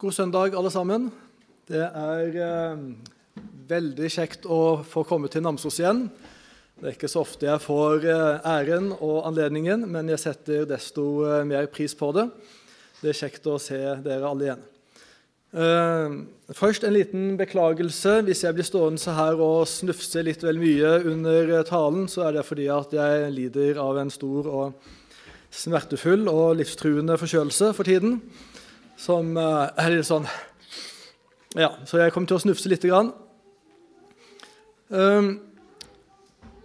God søndag, alle sammen. Det er eh, veldig kjekt å få komme til Namsos igjen. Det er ikke så ofte jeg får eh, æren og anledningen, men jeg setter desto eh, mer pris på det. Det er kjekt å se dere alle igjen. Eh, først en liten beklagelse. Hvis jeg blir stående her og snufse litt vel mye under eh, talen, så er det fordi at jeg lider av en stor og smertefull og livstruende forkjølelse for tiden som uh, er litt sånn Ja, så jeg kommer til å snufse lite grann. Um,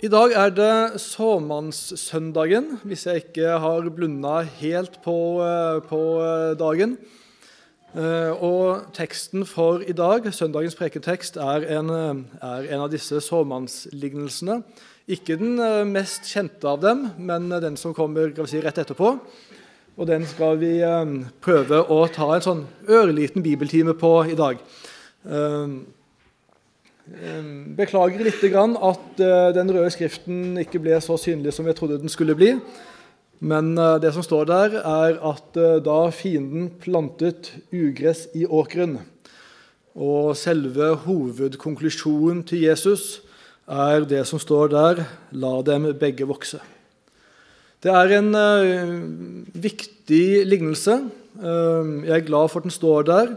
I dag er det såmannssøndagen, hvis jeg ikke har blunda helt på, uh, på uh, dagen. og teksten for i dag, søndagens preketekst, er en, er en av disse såmannslignelsene. Ikke den mest kjente av dem, men den som kommer si, rett etterpå. Og den skal vi eh, prøve å ta en sånn ørliten bibeltime på i dag. Eh, eh, beklager litt at den røde skriften ikke ble så synlig som jeg trodde den skulle bli. Men det som står der, er at da fienden plantet ugress i åkeren, og selve hovedkonklusjonen til Jesus er det som står der La dem begge vokse. Det er en uh, viktig lignelse. Uh, jeg er glad for at den står der.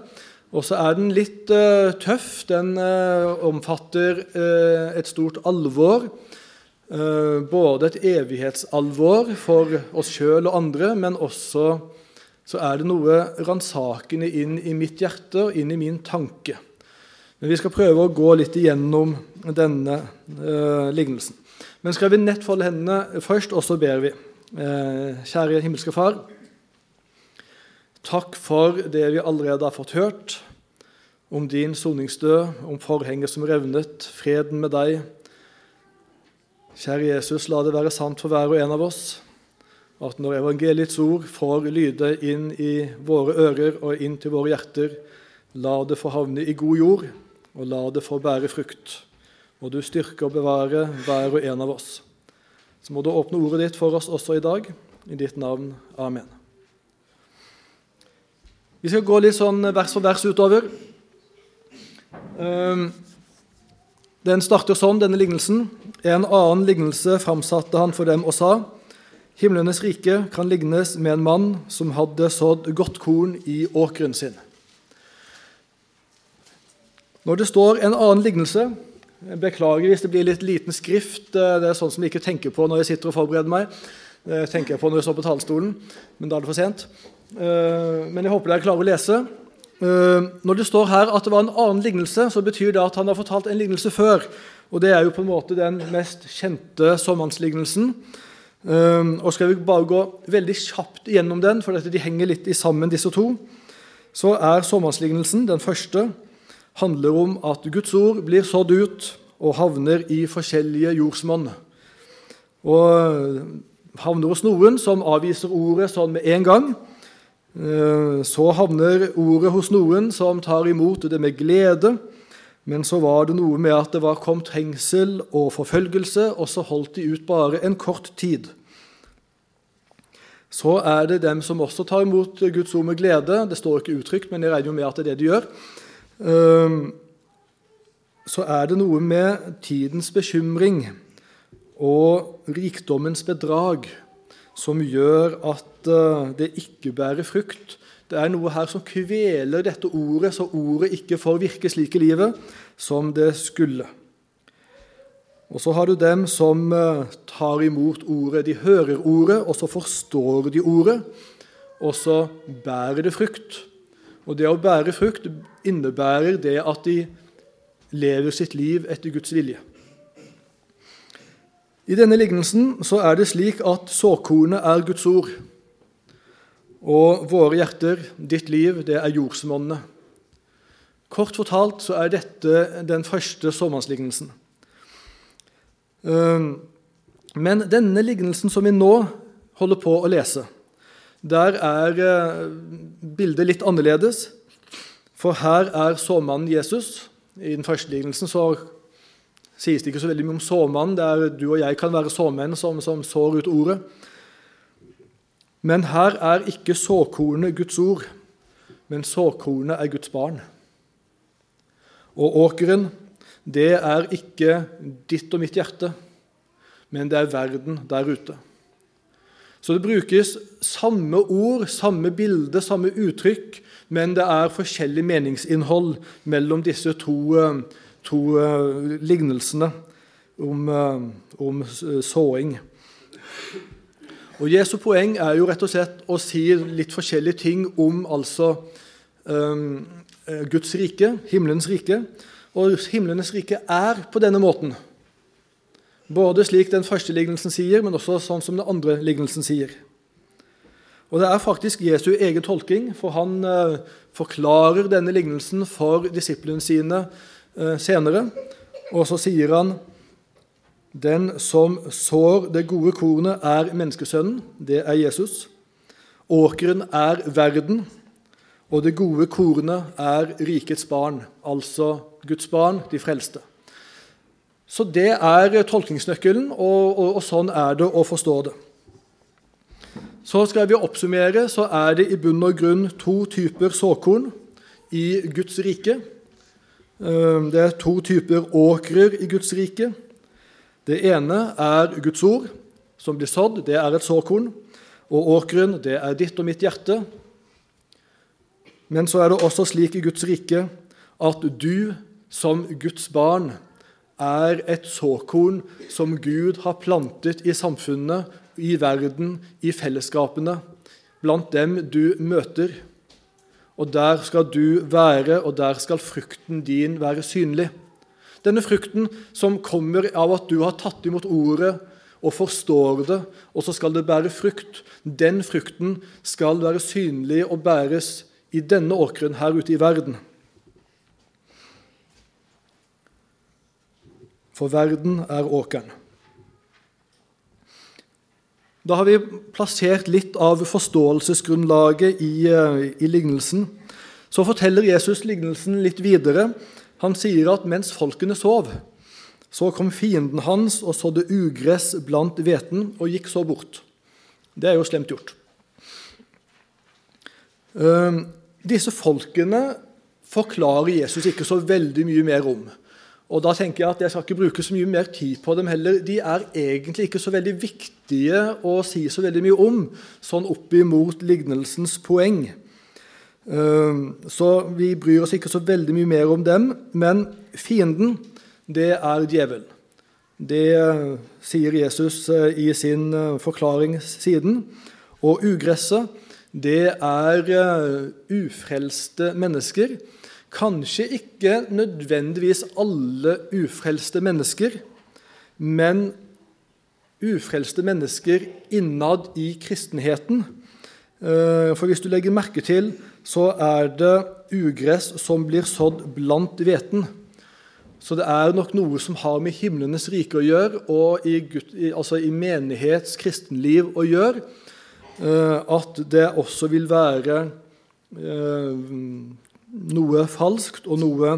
Og så er den litt uh, tøff. Den omfatter et stort alvor. både et evighetsalvor for oss sjøl og andre, men også så er det noe ransakende inn i mitt hjerte og inn i min tanke. Men Vi skal prøve å gå litt igjennom denne lignelsen. Men skal vi nett hendene først, og så ber vi. Eh, kjære himmelske Far. Takk for det vi allerede har fått hørt om din soningsdød, om forhenget som revnet, freden med deg. Kjære Jesus, la det være sant for hver og en av oss at når evangeliets ord får lyde inn i våre ører og inn til våre hjerter, la det få havne i god jord, og la det få bære frukt. Og du styrke og bevare hver og en av oss. Så må du åpne ordet ditt for oss også i dag. I ditt navn. Amen. Vi skal gå litt sånn vers for vers utover. Ehm, den starter sånn, denne lignelsen. En annen lignelse framsatte han for dem og sa:" Himlenes rike kan lignes med en mann som hadde sådd godt korn i åkeren sin. Når det står en annen lignelse, jeg beklager hvis det blir litt liten skrift. Eh, det er sånn som jeg ikke tenker på når jeg sitter og forbereder meg. Det tenker jeg på når jeg står på talerstolen, men da er det for sent. Eh, men jeg håper dere klarer å lese. Eh, når det står her at det var en annen lignelse, så betyr det at han har fortalt en lignelse før. Og det er jo på en måte den mest kjente såmannslignelsen. Og skal vi bare gå veldig kjapt gjennom den, for de henger litt sammen, disse to, så er såmannslignelsen den første handler om at Guds ord blir sådd ut og havner i forskjellige jordsmonn. Og havner hos noen som avviser ordet sånn med en gang. Eh, så havner ordet hos noen som tar imot det med glede. Men så var det noe med at det var kom trengsel og forfølgelse, og så holdt de ut bare en kort tid. Så er det dem som også tar imot Guds ord med glede. Det står ikke uttrykt, men jeg regner jo med at det er det de gjør. Ehm, så er det noe med tidens bekymring og rikdommens bedrag som gjør at eh, det ikke bærer frukt. Det er noe her som kveler dette ordet, så ordet ikke får virke slik i livet som det skulle. Og så har du dem som eh, tar imot ordet. De hører ordet, og så forstår de ordet, og så bærer det frukt. Og det å bære frukt innebærer det at de lever sitt liv etter Guds vilje. I denne lignelsen så er det slik at såkornet er Guds ord. Og våre hjerter, ditt liv, det er jordsmonnet. Kort fortalt så er dette den første såmannslignelsen. Ehm, men denne lignelsen som vi nå holder på å lese, der er eh, bildet litt annerledes. For her er såmannen Jesus. I den første lignelsen så sies det ikke så veldig mye om såmannen. Det er du og jeg kan være såmenn som, som sår ut ordet. Men her er ikke såkornet Guds ord. men såkornet er Guds barn. Og åkeren, det er ikke ditt og mitt hjerte, men det er verden der ute. Så det brukes samme ord, samme bilde, samme uttrykk, men det er forskjellig meningsinnhold mellom disse to, eh, to uh, lignelsene om, uh, om såing. Og Jesu poeng er jo rett og slett å si litt forskjellige ting om altså um, Guds rike, himmelens rike. Og himlenes rike er på denne måten. Både slik den første lignelsen sier, men også sånn som den andre lignelsen sier. Og Det er faktisk Jesu egen tolking, for han eh, forklarer denne lignelsen for disiplene sine eh, senere. Og så sier han den som sår det gode kornet, er menneskesønnen. Det er Jesus. Åkeren er verden, og det gode kornet er rikets barn, altså Guds barn, de frelste. Så det er tolkningsnøkkelen, og, og, og, sånn er det å forstå det. Så skal vi oppsummere, så er det i bunn og grunn to typer såkorn i Guds rike. Ehm, det er to typer åkrer i Guds rike. Det ene er Guds ord, som blir sådd. Det er et såkorn. Og åkeren, det er ditt og mitt hjerte. Men så er det også slik i Guds rike at du som Guds barn er et såkorn som Gud har plantet i samfunnet, i verden, i fellesskapene, blant dem du møter. Og der skal du være, og der skal frukten din være synlig. Denne frukten som kommer av at du har tatt imot ordet og forstår det, og så skal det bære frukt, den frukten skal være synlig og bæres i denne åkeren her ute i verden. For verden er åkeren. Da har vi plassert litt av forståelsesgrunnlaget i, eh, i, lignelsen. Så forteller Jesus lignelsen litt videre. Han sier at mens folkene sov, så kom fienden hans og sådde ugress blant hveten og gikk så bort. Det er jo slemt gjort. Eh, disse folkene forklarer Jesus ikke så veldig mye mer om. Og da tenker Jeg at jeg skal ikke bruke så mye mer tid på dem heller. De er egentlig ikke så veldig viktige å si så veldig mye om, sånn opp imot lignelsens poeng. Ehm, så vi bryr oss ikke så veldig mye mer om dem. Men fienden, det er djevelen. Det eh, sier Jesus eh, i sin eh, forklaring siden. Og ugresset, det er ufrelste mennesker Kanskje ikke nødvendigvis alle ufrelste mennesker, men ufrelste mennesker innad i kristenheten. Eh, for hvis du legger merke til, så er det ugress som blir sådd blant hveten. Så det er nok noe som har med himlenes rike å gjøre, og i, altså i menighets kristenliv å gjøre, eh, at det også vil være eh, noe falskt og noe,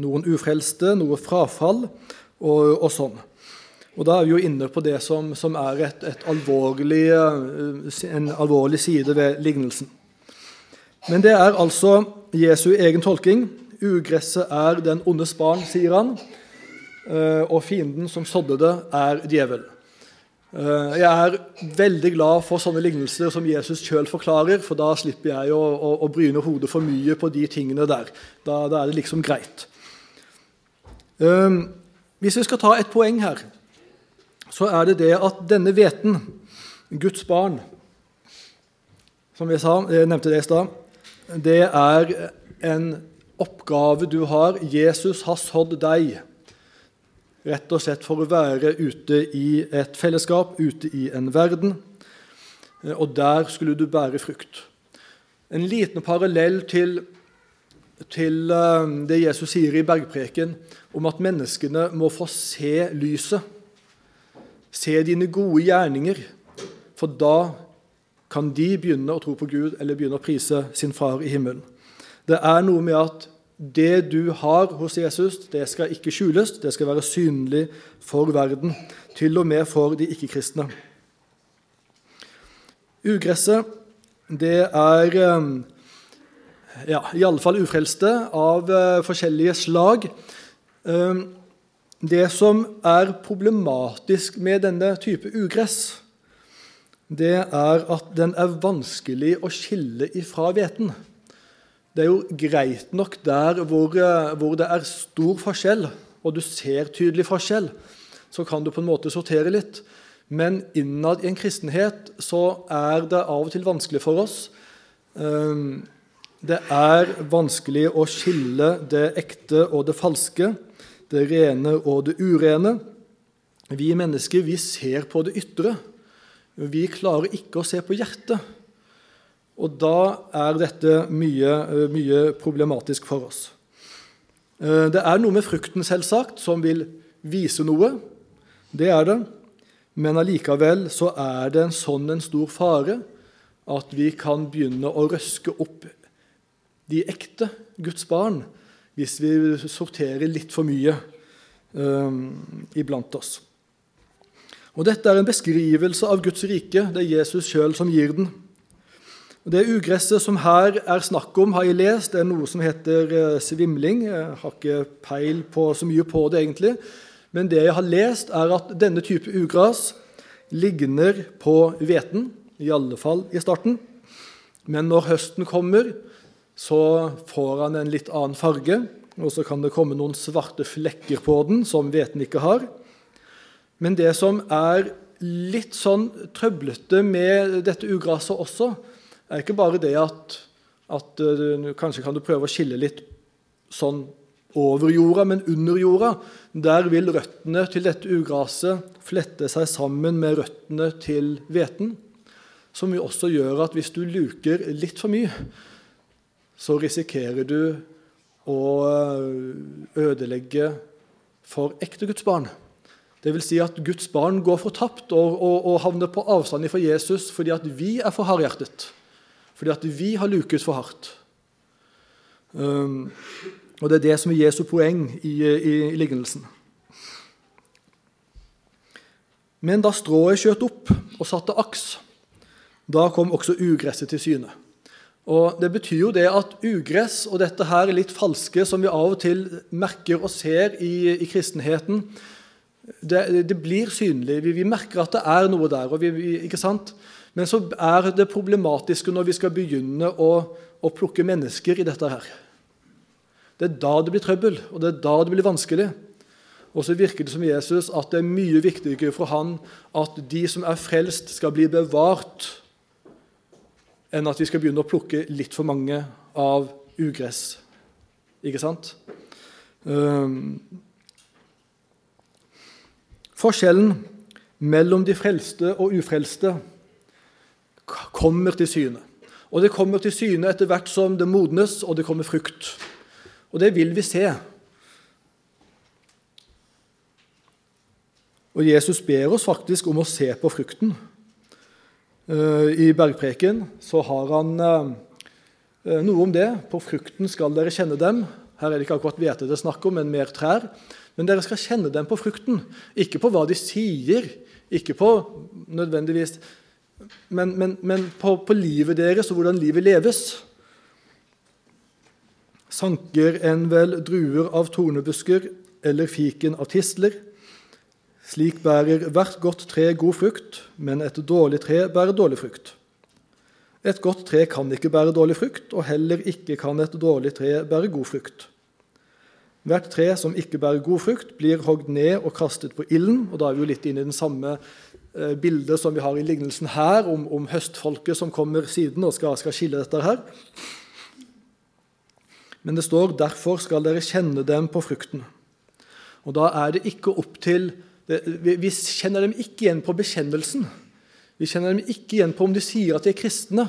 noen ufrelste, noe frafall og, og, sånn. Og Da er vi jo inne på det som, som er et, et alvorlig, eh, en alvorlig side ved lignelsen. Men det er altså Jesu egen tolking. Ugresset er den ondes barn, sier han. Eh, og fienden som sådde det, er djevelen. Eh, jeg er veldig glad for sånne lignelser som Jesus sjøl forklarer, for da slipper jeg å, å, å, bryne hodet for mye på de tingene der. Da, da er det liksom greit. Um, hvis vi skal ta et poeng her, så er det det at denne hveten, Guds barn, som jeg, sa, jeg nevnte det i stad, det er en oppgave du har. Jesus har sådd deg. Rett og slett for å være ute i et fellesskap, ute i en verden. Eh, og der skulle du bære frukt. En liten parallell til, til eh, det Jesus sier i bergpreken om at menneskene må få se lyset. Se dine gode gjerninger, for da kan de begynne å tro på Gud eller begynne å prise sin far i himmelen. Det er noe med at det du har hos Jesus, det skal ikke skjules, det skal være synlig for verden, til og med for de ikke-kristne. Ugresset, det er, ja, iallfall ufrelste av uh, forskjellige slag. Uh, det som er problematisk med denne type ugress, det er at den er vanskelig å skille ifra hveten. Det er jo greit nok der hvor, uh, hvor det er stor forskjell, og du ser tydelig forskjell, så kan du på en måte sortere litt. Men innad i en kristenhet så er det av og til vanskelig for oss. Um, det er vanskelig å skille det ekte og det falske, det rene og det urene. Vi mennesker vi ser på det ytre. Vi klarer ikke å se på hjertet. Og da er dette mye, mye problematisk for oss. Eh, det er noe med frukten, selvsagt, som vil vise noe. Det er det. Men allikevel så er det en sånn en stor fare at vi kan begynne å røske opp de ekte Guds barn hvis vi sorterer litt for mye um, iblant oss. Og Dette er en beskrivelse av Guds rike. Det er Jesus sjøl som gir den. Det ugresset som her er snakk om, har jeg lest. Det er noe som heter uh, svimling. Jeg har ikke peil på så mye på det, egentlig. Men det jeg har lest, er at denne type ugras ligner på hveten, i alle fall i starten. Men når høsten kommer, så får han en litt annen farge, og så kan det komme noen svarte flekker på den som hveten ikke har. Men det som er litt sånn trøblete med dette ugraset også, er ikke bare det at, at du, Kanskje kan du prøve å skille litt sånn over jorda, men under jorda. Der vil røttene til dette ugraset flette seg sammen med røttene til hveten. Som jo også gjør at hvis du luker litt for mye, så risikerer du å eh, ødelegge for ekte Guds barn. Vil si at Guds barn går fortapt og, og, og havner på avstand fra Jesus fordi at vi er for hardhjertet. Fordi at vi har luket for hardt. Um, og Det er det som er Jesu poeng i, i, i lignelsen. Men da strået skjøt opp og satte aks, da kom også ugresset til syne. Og Det betyr jo det at ugress og dette her litt falske som vi av og til merker og ser i, i kristenheten, det, det, blir synlig. Vi, vi, merker at det er noe der. Vi, ikke sant? Men så er det problematiske når vi skal begynne å, å, plukke mennesker i dette her. Det er da det blir trøbbel, og det er da det blir vanskelig. Og så virker det som Jesus at det er mye viktigere for han at de som er frelst, skal bli bevart enn at vi skal begynne å plukke litt for mange av ugress. Ikke sant? Um, forskjellen mellom de frelste og ufrelste kommer til syne. Og det kommer til syne etter hvert som det modnes, og det kommer frukt. Og det vil vi se. Og Jesus ber oss faktisk om å se på frukten. Eh, I bergpreken så har han eh, eh, noe om det. På frukten skal dere kjenne dem. Her er det ikke akkurat hvete det er snakk om, men mer trær. Men dere skal kjenne dem på frukten, ikke på hva de sier, ikke på nødvendigvis Men, men, men på, på, livet deres og hvordan livet leves. Sanker en vel druer av tornebusker eller fiken av tistler? Slik bærer hvert godt tre god frukt, men et dårlig tre bærer dårlig frukt. Et godt tre kan ikke bære dårlig frukt, og heller ikke kan et dårlig tre bære god frukt. Hvert tre som ikke bærer god frukt, blir hogd ned og kastet på ilden. og Da er vi jo litt inne i den samme bildet som vi har i lignelsen her, om, om høstfolket som kommer siden og skal, skal skille dette her. Men det står 'derfor skal dere kjenne dem på frukten'. Og Da er det ikke opp til vi kjenner dem ikke igjen på bekjennelsen. Vi kjenner dem ikke igjen på om de sier at de er kristne.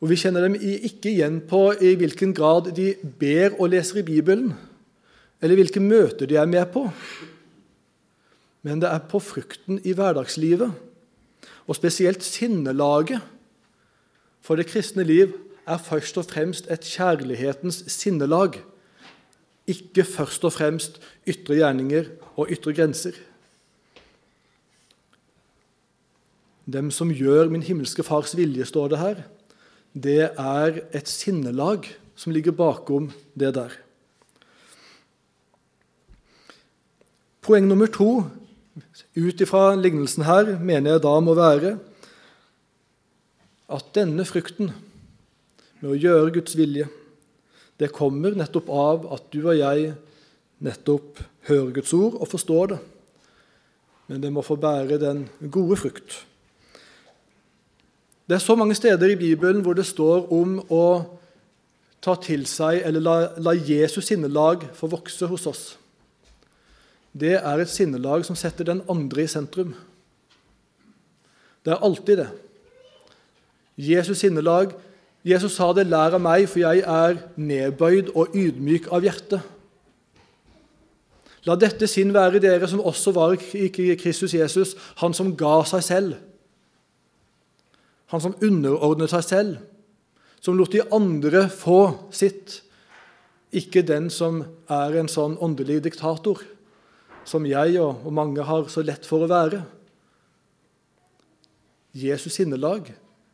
Og vi kjenner dem ikke igjen på i hvilken grad de ber og leser i Bibelen, eller hvilke møter de er med på. Men det er på frukten i hverdagslivet, og spesielt sinnelaget. For det kristne liv er først og fremst et kjærlighetens sinnelag ikke først og fremst ytre gjerninger og ytre grenser. Dem som gjør min himmelske Fars vilje, står det her. det er et sinnelag som ligger bakom det der. Poeng nummer to ut ifra lignelsen her mener jeg da må være at denne frukten med å gjøre Guds vilje, det kommer nettopp av at du og jeg nettopp hører Guds ord og forstår det. Men det må få bære den gode frukt. Det er så mange steder i Bibelen hvor det står om å ta til seg eller la, la Jesus sinnelag få vokse hos oss. Det er et sinnelag som setter den andre i sentrum. Det er alltid det. Jesus sinnelag Jesus sa det 'lær av meg, for jeg er nedbøyd og ydmyk av hjerte'. La dette sinn være dere som også var i Kristus Jesus, han som ga seg selv. Han som underordnet seg selv som lot de andre få sitt, ikke den som er en sånn åndelig diktator, som jeg og, mange har så lett for å være. Jesus sinnelag,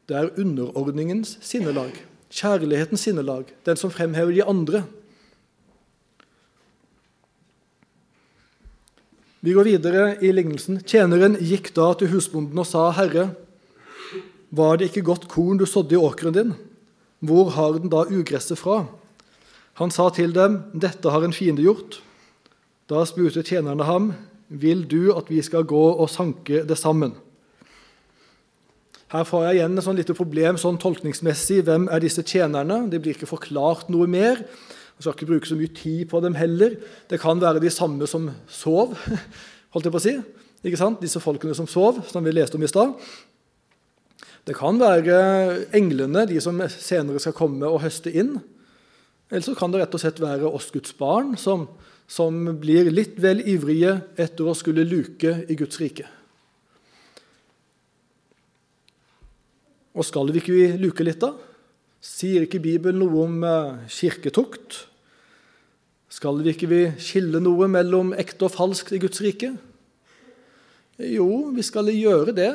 det er underordningens sinnelag, kjærlighetens sinnelag, den som fremhever de andre. Vi går videre i lignelsen. Tjeneren gikk da til husbonden og sa, 'Herre, var det ikke godt korn du sådde i åkeren din?' Hvor har den da ugresset fra? Han sa til dem, Dette har en fiende gjort. Da spurte tjenerne ham, Vil du at vi skal gå og sanke det sammen? Her får jeg igjen et sånn lite problem sånn tolkningsmessig. Hvem er disse tjenerne? Det blir ikke forklart noe mer. Jeg skal ikke bruke så mye tid på dem heller. Det kan være de samme som sov. holdt jeg på å si. Ikke sant? Disse folkene som sov, som vi leste om i stad. Det kan være englene, de som senere skal komme og høste inn. Eller så kan det rett og slett være oss Guds barn, som, som blir litt vel ivrige etter å skulle luke i Guds rike. Og skal vi ikke luke litt, da? Sier ikke Bibelen noe om eh, kirketukt? Skal vi ikke skille noe mellom ekte og falskt i Guds rike? Jo, vi skal gjøre det.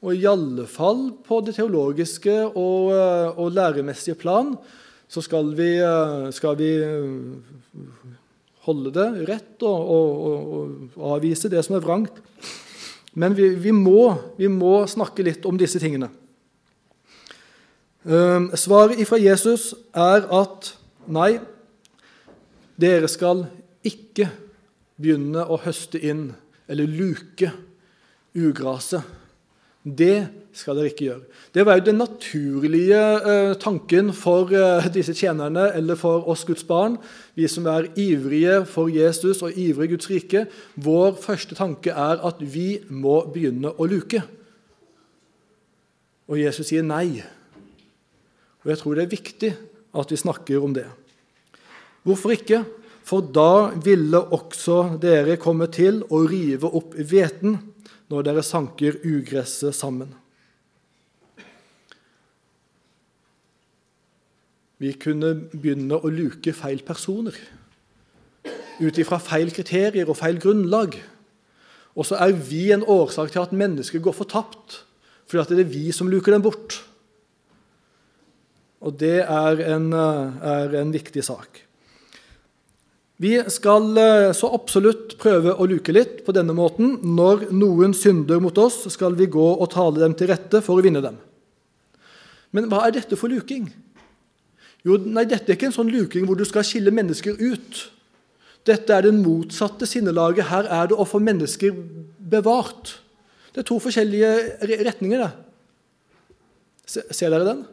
Og i alle fall på det teologiske og, eh, og læremessige plan så skal vi, eh, skal vi, holde det rett og, og, og, avvise det som er vrangt. Men vi, vi, må, vi, må, snakke litt om disse tingene. Svaret fra Jesus er at nei, dere skal ikke begynne å høste inn eller luke ugraset det skal dere ikke gjøre. Det var jo den naturlige uh, tanken for uh, disse tjenerne, eller for oss Guds barn, vi som er ivrige for Jesus og ivrige Guds rike. Vår første tanke er at vi må begynne å luke. Og Jesus sier nei. Og Jeg tror det er viktig at vi snakker om det. Hvorfor ikke? For da ville også dere komme til å rive opp hveten når dere sanker ugresset sammen. Vi kunne begynne å luke feil personer ut ifra feil kriterier og feil grunnlag. Og så er vi en årsak til at mennesker går fortapt, fordi det er vi som luker dem bort. Og det er en, er en viktig sak. Vi skal eh, så absolutt prøve å luke litt på denne måten. Når noen synder mot oss, skal vi gå og tale dem til rette for å vinne dem. Men hva er dette for luking? Jo, nei, Dette er ikke en sånn luking hvor du skal skille mennesker ut. Dette er det motsatte sinnelaget. Her er det å få mennesker bevart. Det er to forskjellige retninger. det. Ser dere den?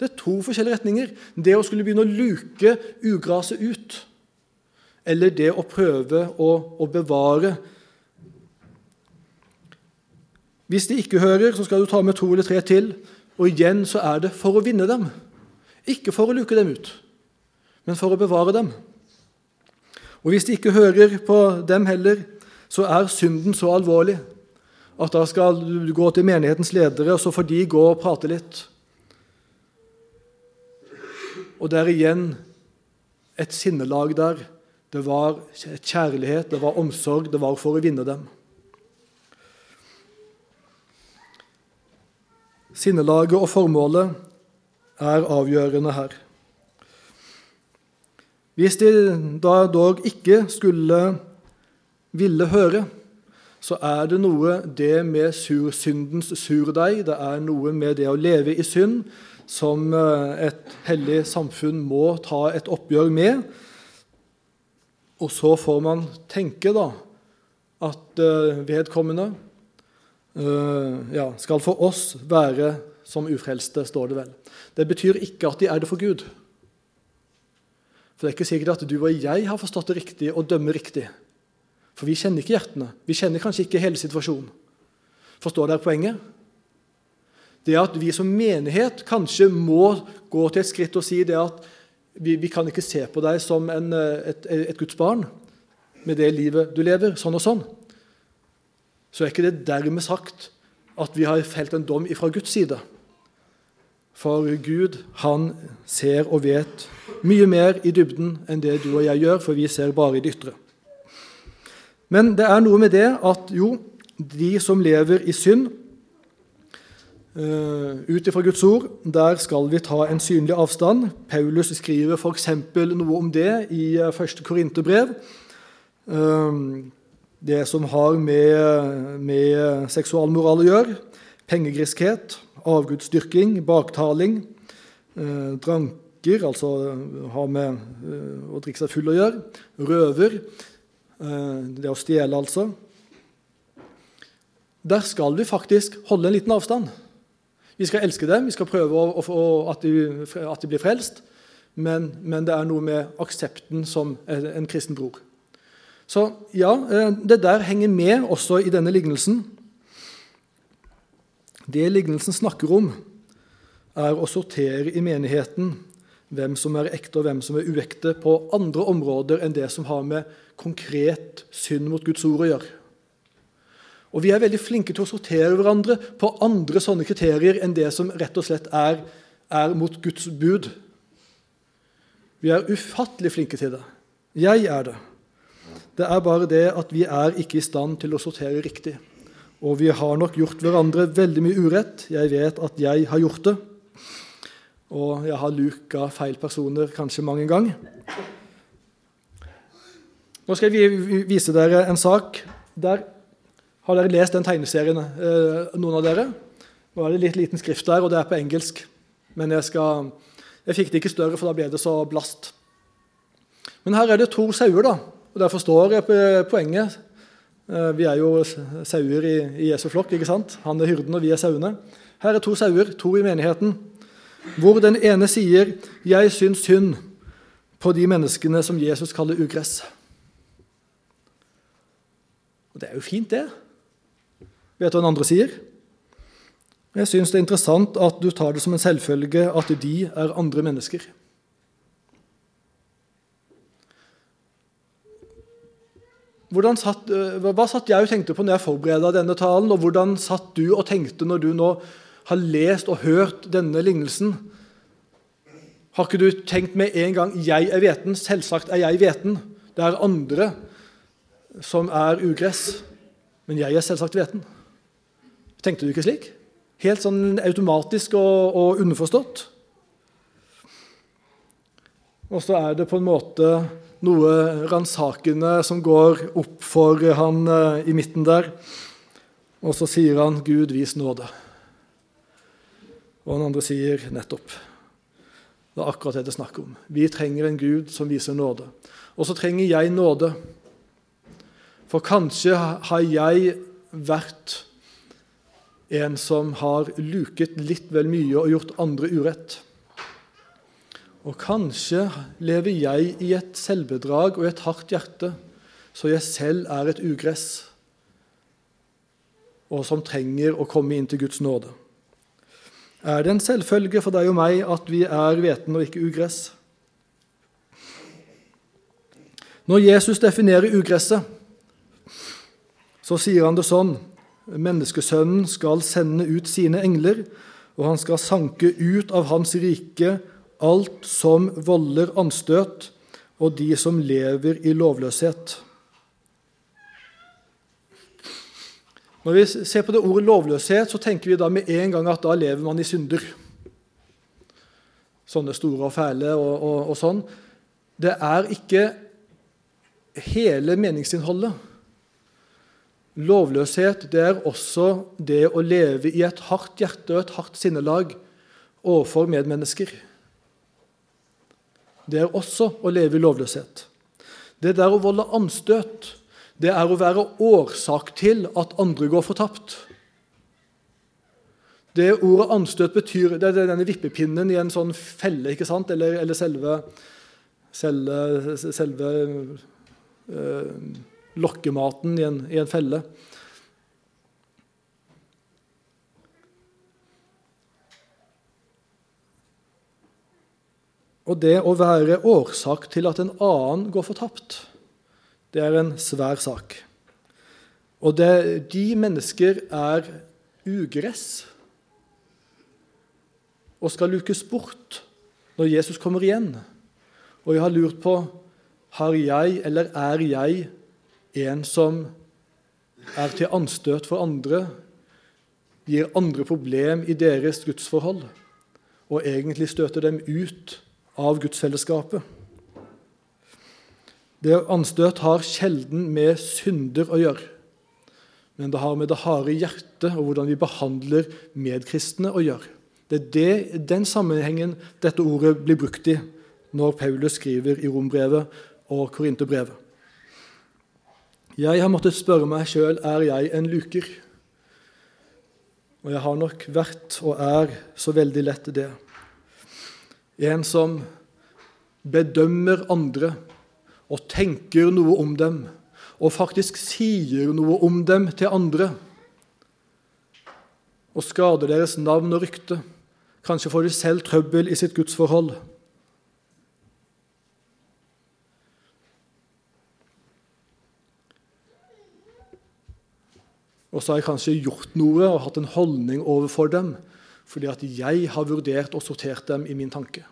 Det er to forskjellige retninger. Det å skulle begynne å luke ugraset ut eller det å prøve å, å bevare. Hvis de ikke hører, så skal du ta med to eller tre til. Og igjen så er det for å vinne dem. Ikke for å luke dem ut, men for å bevare dem. Og Hvis de ikke hører på dem heller, så er synden så alvorlig at da skal du gå til menighetens ledere, og så får de gå og prate litt. Og det er igjen et sinnelag der det var kjærlighet, det var omsorg, det var for å vinne dem. Sinnelaget og formålet er avgjørende her. Hvis de da dog ikke skulle ville høre, så er det noe det med sur, syndens surdeig, det er noe med det å leve i synd, som eh, et hellig samfunn må ta et oppgjør med. Og så får man tenke da at eh, vedkommende eh, ja, skal for oss være som ufrelste, står det vel. Det betyr ikke at de er det for Gud. For det er ikke sikkert at du og jeg har forstått det riktig og dømmer riktig. For vi kjenner ikke hjertene. Vi kjenner kanskje ikke hele situasjonen. Forstår dere poenget? Det at vi som menighet kanskje må gå til et skritt og si det at vi, vi kan ikke se på deg som en, et, et Guds barn med det livet du lever, sånn og sånn. Så er ikke det dermed sagt at vi har felt en dom ifra Guds side. For Gud, han ser og vet mye mer i dybden enn det du og jeg gjør, for vi ser bare i det ytre. Men det er noe med det at jo, de som lever i synd, ut ifra Guds ord, der skal vi ta en synlig avstand. Paulus skriver f.eks. noe om det i uh, første Korinterbrev. Uh, det som har med, med seksualmoral å gjøre. Pengegriskhet, avgudsdyrking, baktaling, dranker, altså ha med å drikke seg full å gjøre, røver, Eh, det å stjele, altså. Der skal vi faktisk holde en liten avstand. Vi skal elske dem, vi skal prøve å, å, at, de, at, de, blir frelst. Men, men, det er noe med aksepten som en kristen bror. Så ja, eh, det der henger med også i denne lignelsen. Det lignelsen snakker om, er å sortere i menigheten hvem som er ekte og hvem som er uekte, på andre områder enn det som har med konkret synd mot Guds ord å gjøre. Og Vi er veldig flinke til å sortere hverandre på andre sånne kriterier enn det som rett og slett er, er mot Guds bud. Vi er ufattelig flinke til det. Jeg er det. Det er bare det at vi er ikke i stand til å sortere riktig. Og vi har nok gjort hverandre veldig mye urett. Jeg vet at jeg har gjort det. Og jeg har luka feil personer kanskje mange ganger. Nå skal jeg vise dere en sak. Der har dere lest den tegneserien, eh, noen av dere? Nå er det litt liten skrift der, og det er på engelsk. Men jeg, skal, jeg fikk det ikke større, for da ble det så blast. Men her er det to sauer, da. og der forstår jeg poenget. Eh, vi er jo sauer i, i Jesu flokk. ikke sant? Han er hyrden, og vi er sauene. Her er to sauer, to i menigheten hvor den ene sier 'Jeg syns synd på de menneskene som Jesus kaller ugress'. Og Det er jo fint, det. Vet du hva den andre sier? Jeg syns det er interessant at du tar det som en selvfølge at de er andre mennesker. Satt, eh, hva satt jeg og tenkte på når jeg forberedte denne talen, og hvordan satt du og tenkte når du nå har lest og hørt denne lignelsen, har ikke du tenkt med en gang 'jeg er hveten'? Selvsagt er jeg hveten. Det er andre som er ugress, men jeg er selvsagt hveten. Tenkte du ikke slik? Helt sånn automatisk og, og underforstått. Og så er det på en måte noe ransakende som går opp for han eh, i midten der. Og så sier han 'Gud, vis nåde'. Og den andre sier nettopp. Det er akkurat det det er snakk om. Vi trenger en Gud som viser nåde. Og så trenger jeg nåde. For kanskje har jeg vært en som har luket litt vel mye og gjort andre urett. Og kanskje lever jeg i et selvbedrag og et hardt hjerte, så jeg selv er et ugress, og som trenger å komme inn til Guds nåde er det en selvfølge for deg og meg at vi er hveten og ikke ugress. Når Jesus definerer ugresset, så sier han det sånn Menneskesønnen skal sende ut sine engler, og han skal sanke ut av hans rike alt som volder anstøt, og de som lever i lovløshet. Når vi ser på det ordet lovløshet, så tenker vi da med en gang at da lever man i synder. sånne store og fæle og, og, og sånn. Det er ikke hele meningsinnholdet. Lovløshet det er også det å leve i et hardt hjerte og et hardt sinnelag overfor medmennesker. Det er også å leve i lovløshet. Det der å volde anstøt, det er å være årsak til at andre går fortapt. Det ordet anstøt betyr Det er denne vippepinnen i en sånn felle, ikke sant? Eller, eller selve, selve, selve øh, lokkematen i en, i en felle. Og det å være årsak til at en annen går fortapt, det er en svær sak. Og det, de mennesker er ugress og skal lukes bort når Jesus kommer igjen. Og jeg har lurt på har jeg eller er jeg en som er til anstøt for andre, gir andre problem i deres gudsforhold og egentlig støter dem ut av gudsfellesskapet. Det anstøt har sjelden med synder å gjøre, men det har med det harde hjertet og hvordan vi behandler medkristne å gjøre. Det er det, den sammenhengen dette ordet blir brukt i når Paulus skriver i Rombrevet og Korinterbrevet. Jeg har måttet spørre meg sjøl er jeg en luker. Og jeg har nok vært og er så veldig lett det. En som bedømmer andre og tenker noe om dem, og faktisk sier noe om dem til andre, og skader deres navn og rykte. Kanskje får de selv trøbbel i sitt gudsforhold. Og så har jeg kanskje gjort noe og hatt en holdning overfor dem fordi at jeg har vurdert og sortert dem i min tanke.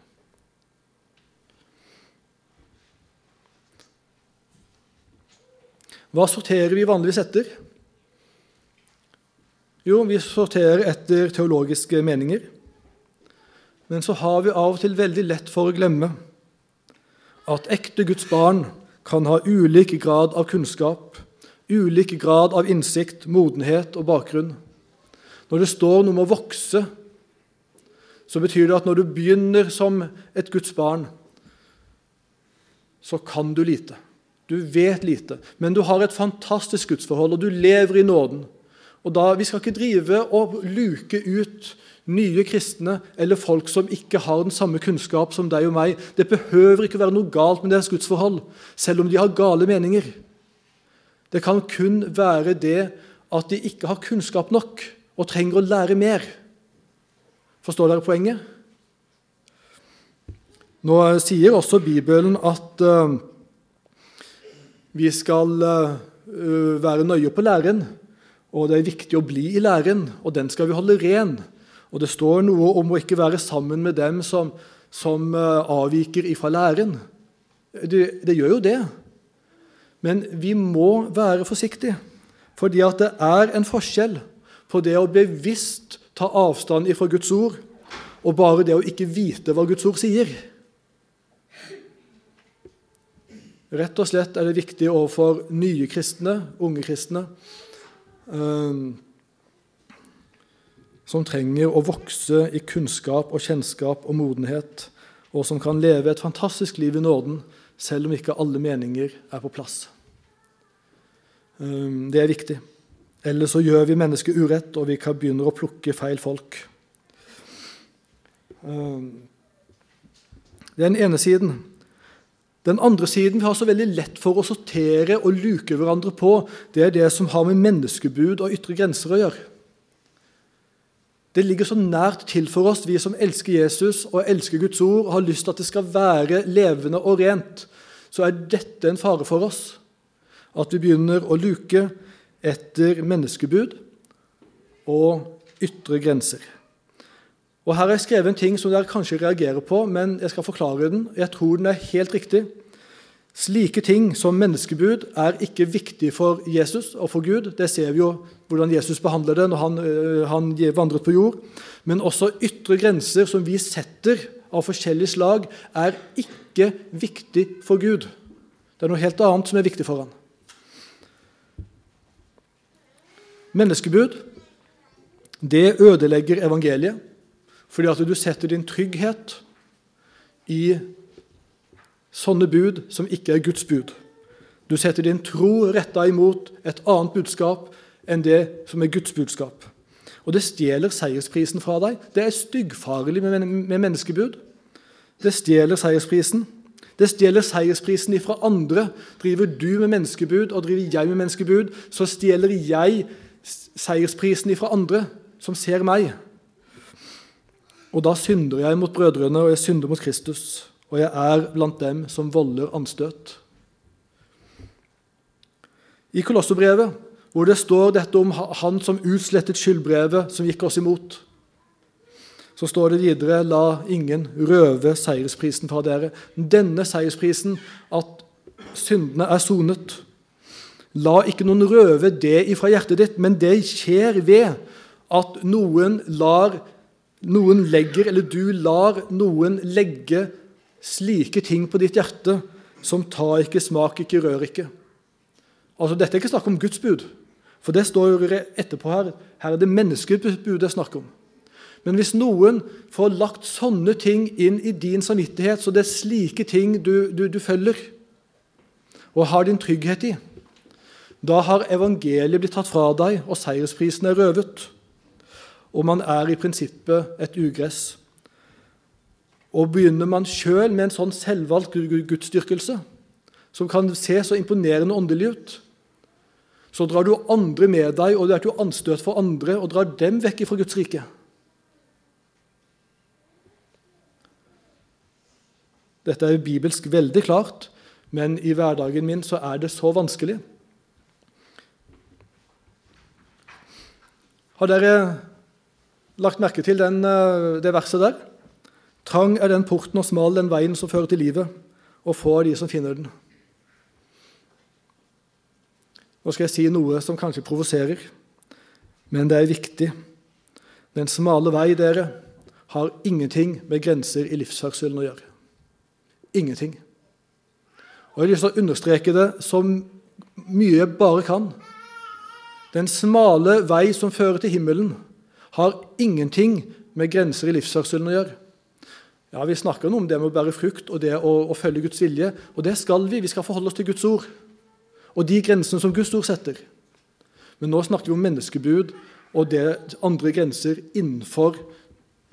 Hva sorterer vi vanligvis etter? Jo, vi sorterer etter teologiske meninger. Men så har vi av og til veldig lett for å glemme at ekte Guds barn kan ha ulik grad av kunnskap, ulik grad av innsikt, modenhet og bakgrunn. Når det står noe om å vokse så betyr det at når du begynner som et Guds barn, så kan du lite. Du vet lite, men du har et fantastisk gudsforhold, og du lever i nåden. Og da, Vi skal ikke drive og luke ut nye kristne eller folk som ikke har den samme kunnskap som deg og meg. Det behøver ikke være noe galt med deres gudsforhold, selv om de har gale meninger. Det kan kun være det at de ikke har kunnskap nok og trenger å lære mer. Forstår dere poenget? Nå sier også Bibelen at uh, vi skal uh, være nøye på læren, og det er viktig å bli i læren, og den skal vi holde ren. Og Det står noe om å ikke være sammen med dem som, som uh, avviker ifra læren. Det, det, gjør jo det. Men vi må være forsiktige, fordi at det er en forskjell på det å bevisst ta avstand ifra Guds ord, og bare det å ikke vite hva Guds ord sier. Rett og slett er det viktig overfor nye kristne, unge kristne, um, som trenger å vokse i kunnskap og kjennskap og modenhet, og som kan leve et fantastisk liv i nåden, selv om ikke alle meninger er på plass. Um, det er viktig. Eller så gjør vi mennesket urett, og vi kan begynne å plukke feil folk. Ehm, det er den ene siden. Den andre siden vi har så veldig lett for å sortere og luke hverandre på, det er det som har med menneskebud og ytre grenser å gjøre. Det ligger så nært til for oss, vi som elsker Jesus og elsker Guds ord og har lyst til at det skal være levende og rent, så er dette en fare for oss. At vi begynner å luke etter menneskebud og ytre grenser. Og Her har jeg skrevet en ting som dere kanskje reagerer på, men jeg skal forklare den. Jeg tror den er helt riktig. Slike ting som menneskebud er ikke viktig for Jesus og for Gud. Det ser vi jo hvordan Jesus behandler det når han, øh, han vandret på jord. Men også ytre grenser som vi setter av forskjellig slag er ikke viktig for Gud. Det er noe helt annet som er viktig for ham. Menneskebud det ødelegger evangeliet fordi at du setter din trygghet i sånne bud som ikke er Guds bud. Du setter din tro retta imot et annet budskap enn det som er Guds budskap. Og det stjeler seiersprisen fra deg. Det er styggfarlig med menneskebud. Det stjeler seiersprisen. Det stjeler seiersprisen ifra andre. Driver du med menneskebud, og driver jeg med menneskebud, så stjeler jeg seiersprisen ifra andre som ser meg. Og da synder jeg mot brødrene, og jeg synder mot Kristus. Og jeg er blant dem som volder anstøt. I Kolosserbrevet, hvor det står dette om han som utslettet skyldbrevet som gikk oss imot, så står det videre La ingen røve seiersprisen fra dere. Denne seiersprisen, at syndene er sonet. La ikke noen røve det ifra hjertet ditt, men det skjer ved at noen lar noen legger, eller du lar noen legge slike ting på ditt hjerte som tar ikke, smak ikke, rør ikke. Altså, Dette er ikke snakk om Guds bud, for det står jo etterpå her. Her er det menneskebud det er snakk om. Men hvis noen får lagt sånne ting inn i din samvittighet, så det er slike ting du, du, du følger og har din trygghet i, da har evangeliet blitt tatt fra deg, og seiersprisen er røvet og man er i prinsippet et ugress. Og begynner man sjøl med en sånn selvvalgt gudsdyrkelse, som kan se så imponerende åndelig ut, så drar du andre med deg, og det er til anstøt for andre, og drar dem vekk fra Guds rike. Dette er bibelsk veldig klart, men i hverdagen min så er det så vanskelig. Har dere lagt merke til den, eh, det verset der? Trang er den porten og smal den veien som fører til livet, og få er de som finner den. Nå skal jeg si noe som kanskje provoserer, men det er viktig. Den smale vei, dere, har ingenting med grenser i livsførselen å gjøre. Ingenting. Og Jeg har lyst til å understreke det så mye jeg bare kan. Den smale vei som fører til himmelen, har ingenting med grenser i livsførselen å gjøre. Ja, Vi snakker nå om det med å bære frukt og det å, å, følge Guds vilje. Og det skal vi. Vi skal forholde oss til Guds ord og de grensene som Guds ord setter. Men nå snakker vi om menneskebud og det andre grenser innenfor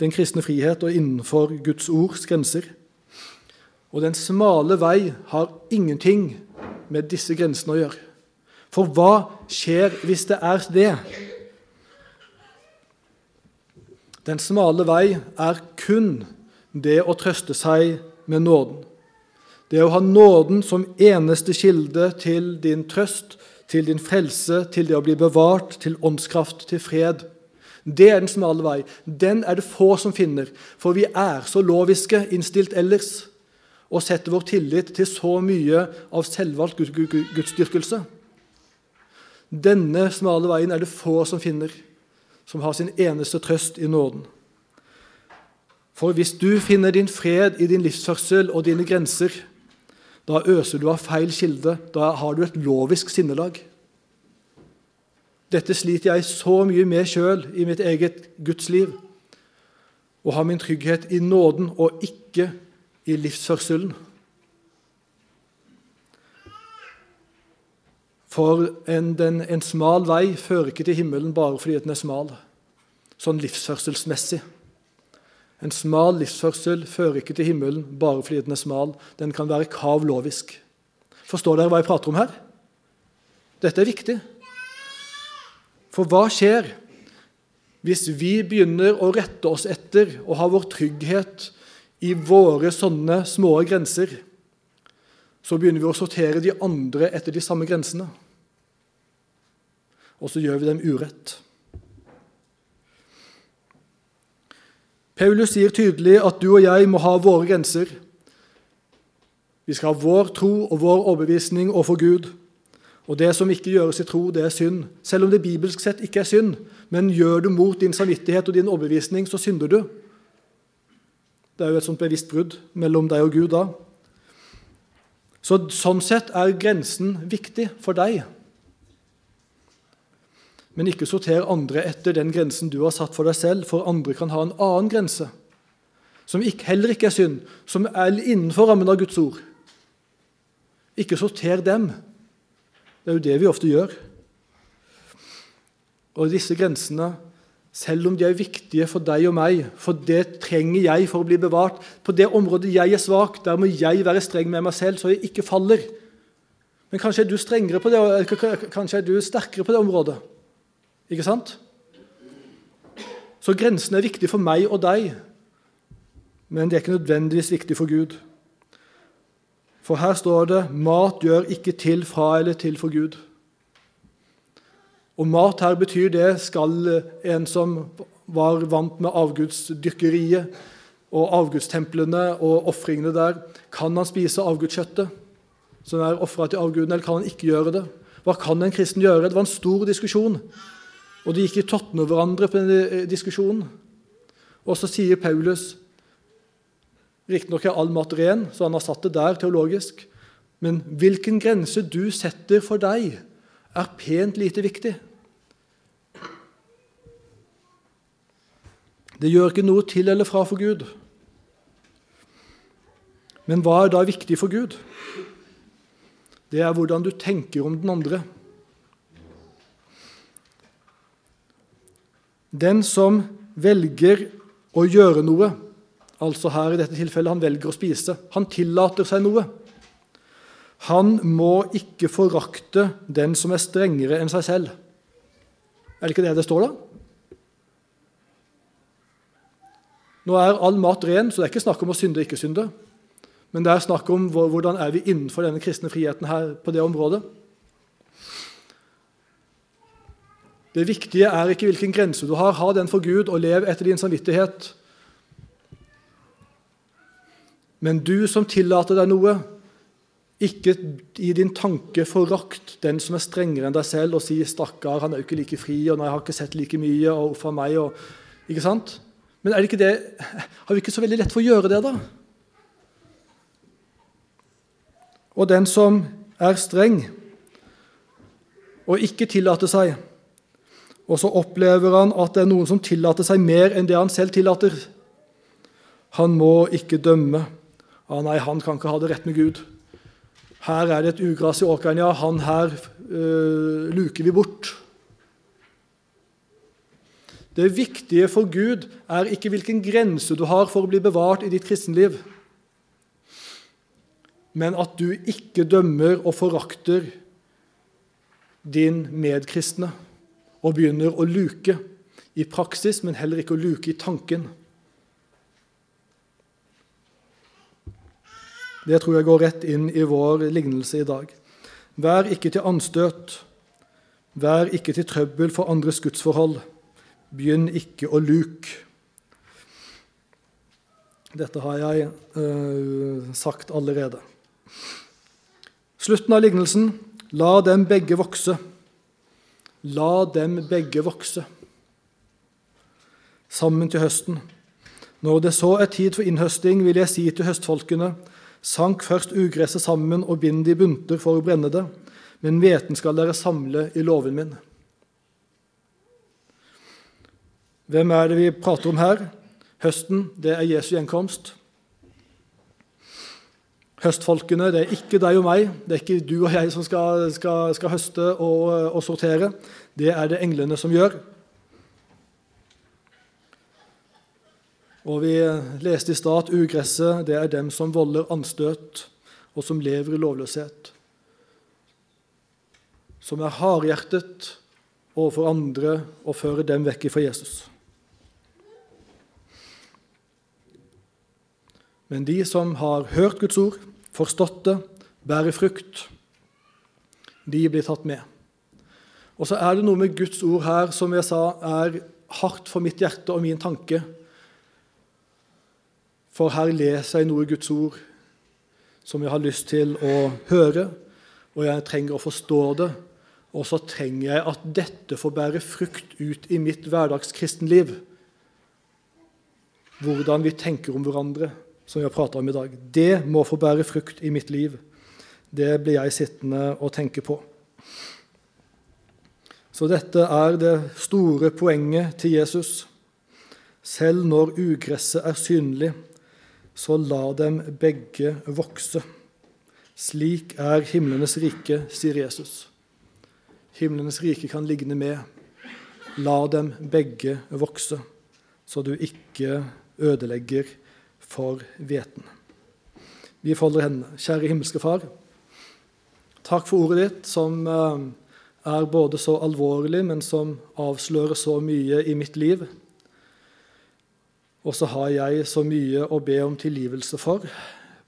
den kristne frihet og innenfor Guds ords grenser. Og den smale vei har ingenting med disse grensene å gjøre. For hva skjer hvis det er det? Den smale vei er kun det å trøste seg med nåden. Det å ha nåden som eneste kilde til din trøst, til din frelse, til det å bli bevart, til åndskraft, til fred. Det er den smale vei. Den er det få som finner, for vi er så loviske innstilt ellers og setter vår tillit til så mye av selvvalgt gudsdyrkelse. Denne smale veien er det få som finner som har sin eneste trøst i nåden. For hvis du finner din fred i din livsførsel og dine grenser, da øser du av feil kilde. Da har du et lovisk sinnelag. Dette sliter jeg så mye med sjøl i mitt eget gudsliv. Å ha min trygghet i nåden og ikke i livsførselen. For en, den, en, smal vei fører ikke til himmelen bare fordi den er smal, sånn livsførselsmessig. En smal livsførsel fører ikke til himmelen bare fordi den er smal. Den kan være kavlovisk. Forstår dere hva jeg prater om her? Dette er viktig. For hva skjer hvis vi begynner å rette oss etter og ha vår trygghet i våre sånne små grenser? så begynner vi å sortere de andre etter de samme grensene. Og så gjør vi dem urett. Paulus sier tydelig at du og jeg må ha våre grenser. Vi skal ha vår tro og vår overbevisning overfor Gud. Og det som ikke gjøres i tro, det er synd. Selv om det bibelsk sett ikke er synd. Men gjør du mot din samvittighet og din overbevisning, så synder du. Det er jo et sånt bevisst brudd mellom deg og Gud da. Så, sånn sett er grensen viktig for deg. Men ikke sorter andre etter den grensen du har satt for deg selv, for andre kan ha en annen grense, som heller ikke er synd, som er innenfor rammen av Guds ord. Ikke sorter dem. Det er jo det vi ofte gjør. Og disse grensene selv om de er viktige for deg og meg, for det trenger jeg for å bli bevart. På det området jeg er svak, der må jeg være streng med meg selv, så jeg ikke faller. Men kanskje er du på det, kanskje er du sterkere på det området. Ikke sant? Så grensen er viktig for meg og deg, men det er ikke nødvendigvis viktig for Gud. For her står det 'mat gjør ikke til fra eller til for Gud'. Og mat her betyr det skal en som var vant med avgudsdyrkeriet og avgudstemplene og ofringene der, kan han spise avgudskjøttet som er ofra til avgudene, eller kan han ikke gjøre det? Hva kan en kristen gjøre? Det var en stor diskusjon. Og de gikk i totten over hverandre på denne diskusjonen. Og så sier Paulus Riktignok er all mat ren, så han har satt det der teologisk. Men hvilken grense du setter for deg, er pent lite viktig. Det gjør ikke noe til eller fra for Gud. Men hva er da viktig for Gud? Det er hvordan du tenker om den andre. Den som velger å gjøre noe, altså her i dette tilfellet han velger å spise, han tillater seg noe. Han må ikke forakte den som er strengere enn seg selv. Er det ikke det det står, da? Nå er all mat ren, så det er ikke snakk om å synde og ikke synde. Men det er snakk om hvordan er vi innenfor denne kristne friheten her på det området. Det viktige er ikke hvilken grense du har. Ha den for Gud og lev etter din samvittighet. Men du som tillater deg noe, ikke i din tanke forakt den som er strengere enn deg selv, og si 'stakkar, han er jo ikke like fri', og 'nei, jeg har ikke sett like mye', og 'uff a meg'. Og, ikke sant? Men er det ikke det, har vi ikke så veldig lett for å gjøre det, da? Og den som er streng og ikke tillater seg, og så opplever han at det er noen som tillater seg mer enn det han selv tillater. Han må ikke dømme. Ah, nei, han kan ikke ha det rett med Gud. Her er det et ugras i åkeren, ja. Han her øh, luker vi bort. Det viktige for Gud er ikke hvilken grense du har for å bli bevart i ditt kristenliv, men at du ikke dømmer og forakter din medkristne og begynner å luke i praksis, men heller ikke å luke i tanken. Det tror jeg går rett inn i vår lignelse i dag. Vær ikke til anstøt. Vær ikke til trøbbel for andres gudsforhold. Begynn ikke å luke. Dette har jeg øh, sagt allerede. Slutten av lignelsen la dem begge vokse. La dem begge vokse sammen til høsten. Når det så er tid for innhøsting, vil jeg si til høstfolkene:" Sank først ugresset sammen og bind det i bunter for å brenne det, men hveten skal dere samle i låven min. Hvem er det vi prater om her? Høsten, det er Jesu gjenkomst. Høstfolkene, det er ikke deg og meg, det er ikke du og jeg som skal, skal, skal høste og, og, sortere. Det er det englene som gjør. Og Vi leste i stad at ugresset det er dem som volder anstøt, og som lever i lovløshet. Som er hardhjertet overfor andre og fører dem vekk fra Jesus. Men de som har hørt Guds ord, forstått det, bærer frukt, de blir tatt med. Og så er det noe med Guds ord her som jeg sa er hardt for mitt hjerte og min tanke. For her leser jeg noe i Guds ord som jeg har lyst til å høre, og jeg trenger å forstå det. Og så trenger jeg at dette får bære frukt ut i mitt hverdagskristenliv. hvordan vi tenker om hverandre, som vi har prata om i dag. Det må få bære frukt i mitt liv. Det blir jeg sittende og tenke på. Så dette er det store poenget til Jesus. Selv når ugresset er synlig, så la dem begge vokse. Slik er himlenes rike, sier Jesus. Himlenes rike kan ligne med. La dem begge vokse, så du ikke ødelegger for hveten. Vi folder hendene. Kjære himmelske Far. Takk for ordet ditt, som eh, er både så alvorlig, men som avslører så mye i mitt liv. Og så har jeg så mye å be om tilgivelse for,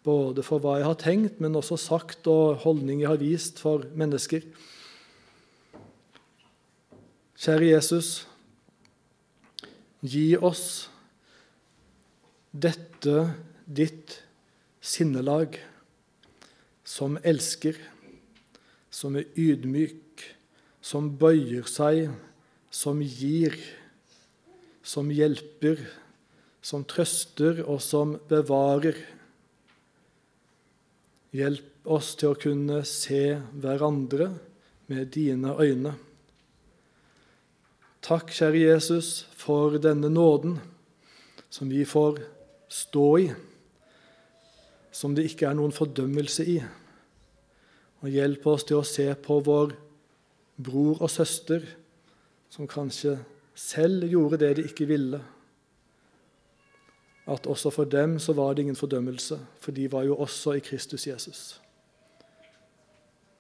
både for hva jeg har tenkt, men også sagt og holdning jeg har vist for mennesker. Kjære Jesus, gi oss dette ditt sinnelag, som elsker, som er ydmyk, som bøyer seg, som gir, som hjelper, som trøster og som bevarer. Hjelp oss til å kunne se hverandre med dine øyne. Takk, kjære Jesus, for denne nåden som vi får stå i, som det ikke er noen fordømmelse i. Og hjelp oss til å se på vår bror og søster, som kanskje selv gjorde det de ikke ville at også for dem så var det ingen fordømmelse, for de var jo også i Kristus Jesus.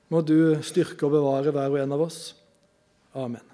Må du styrke og bevare hver og en av oss. Amen.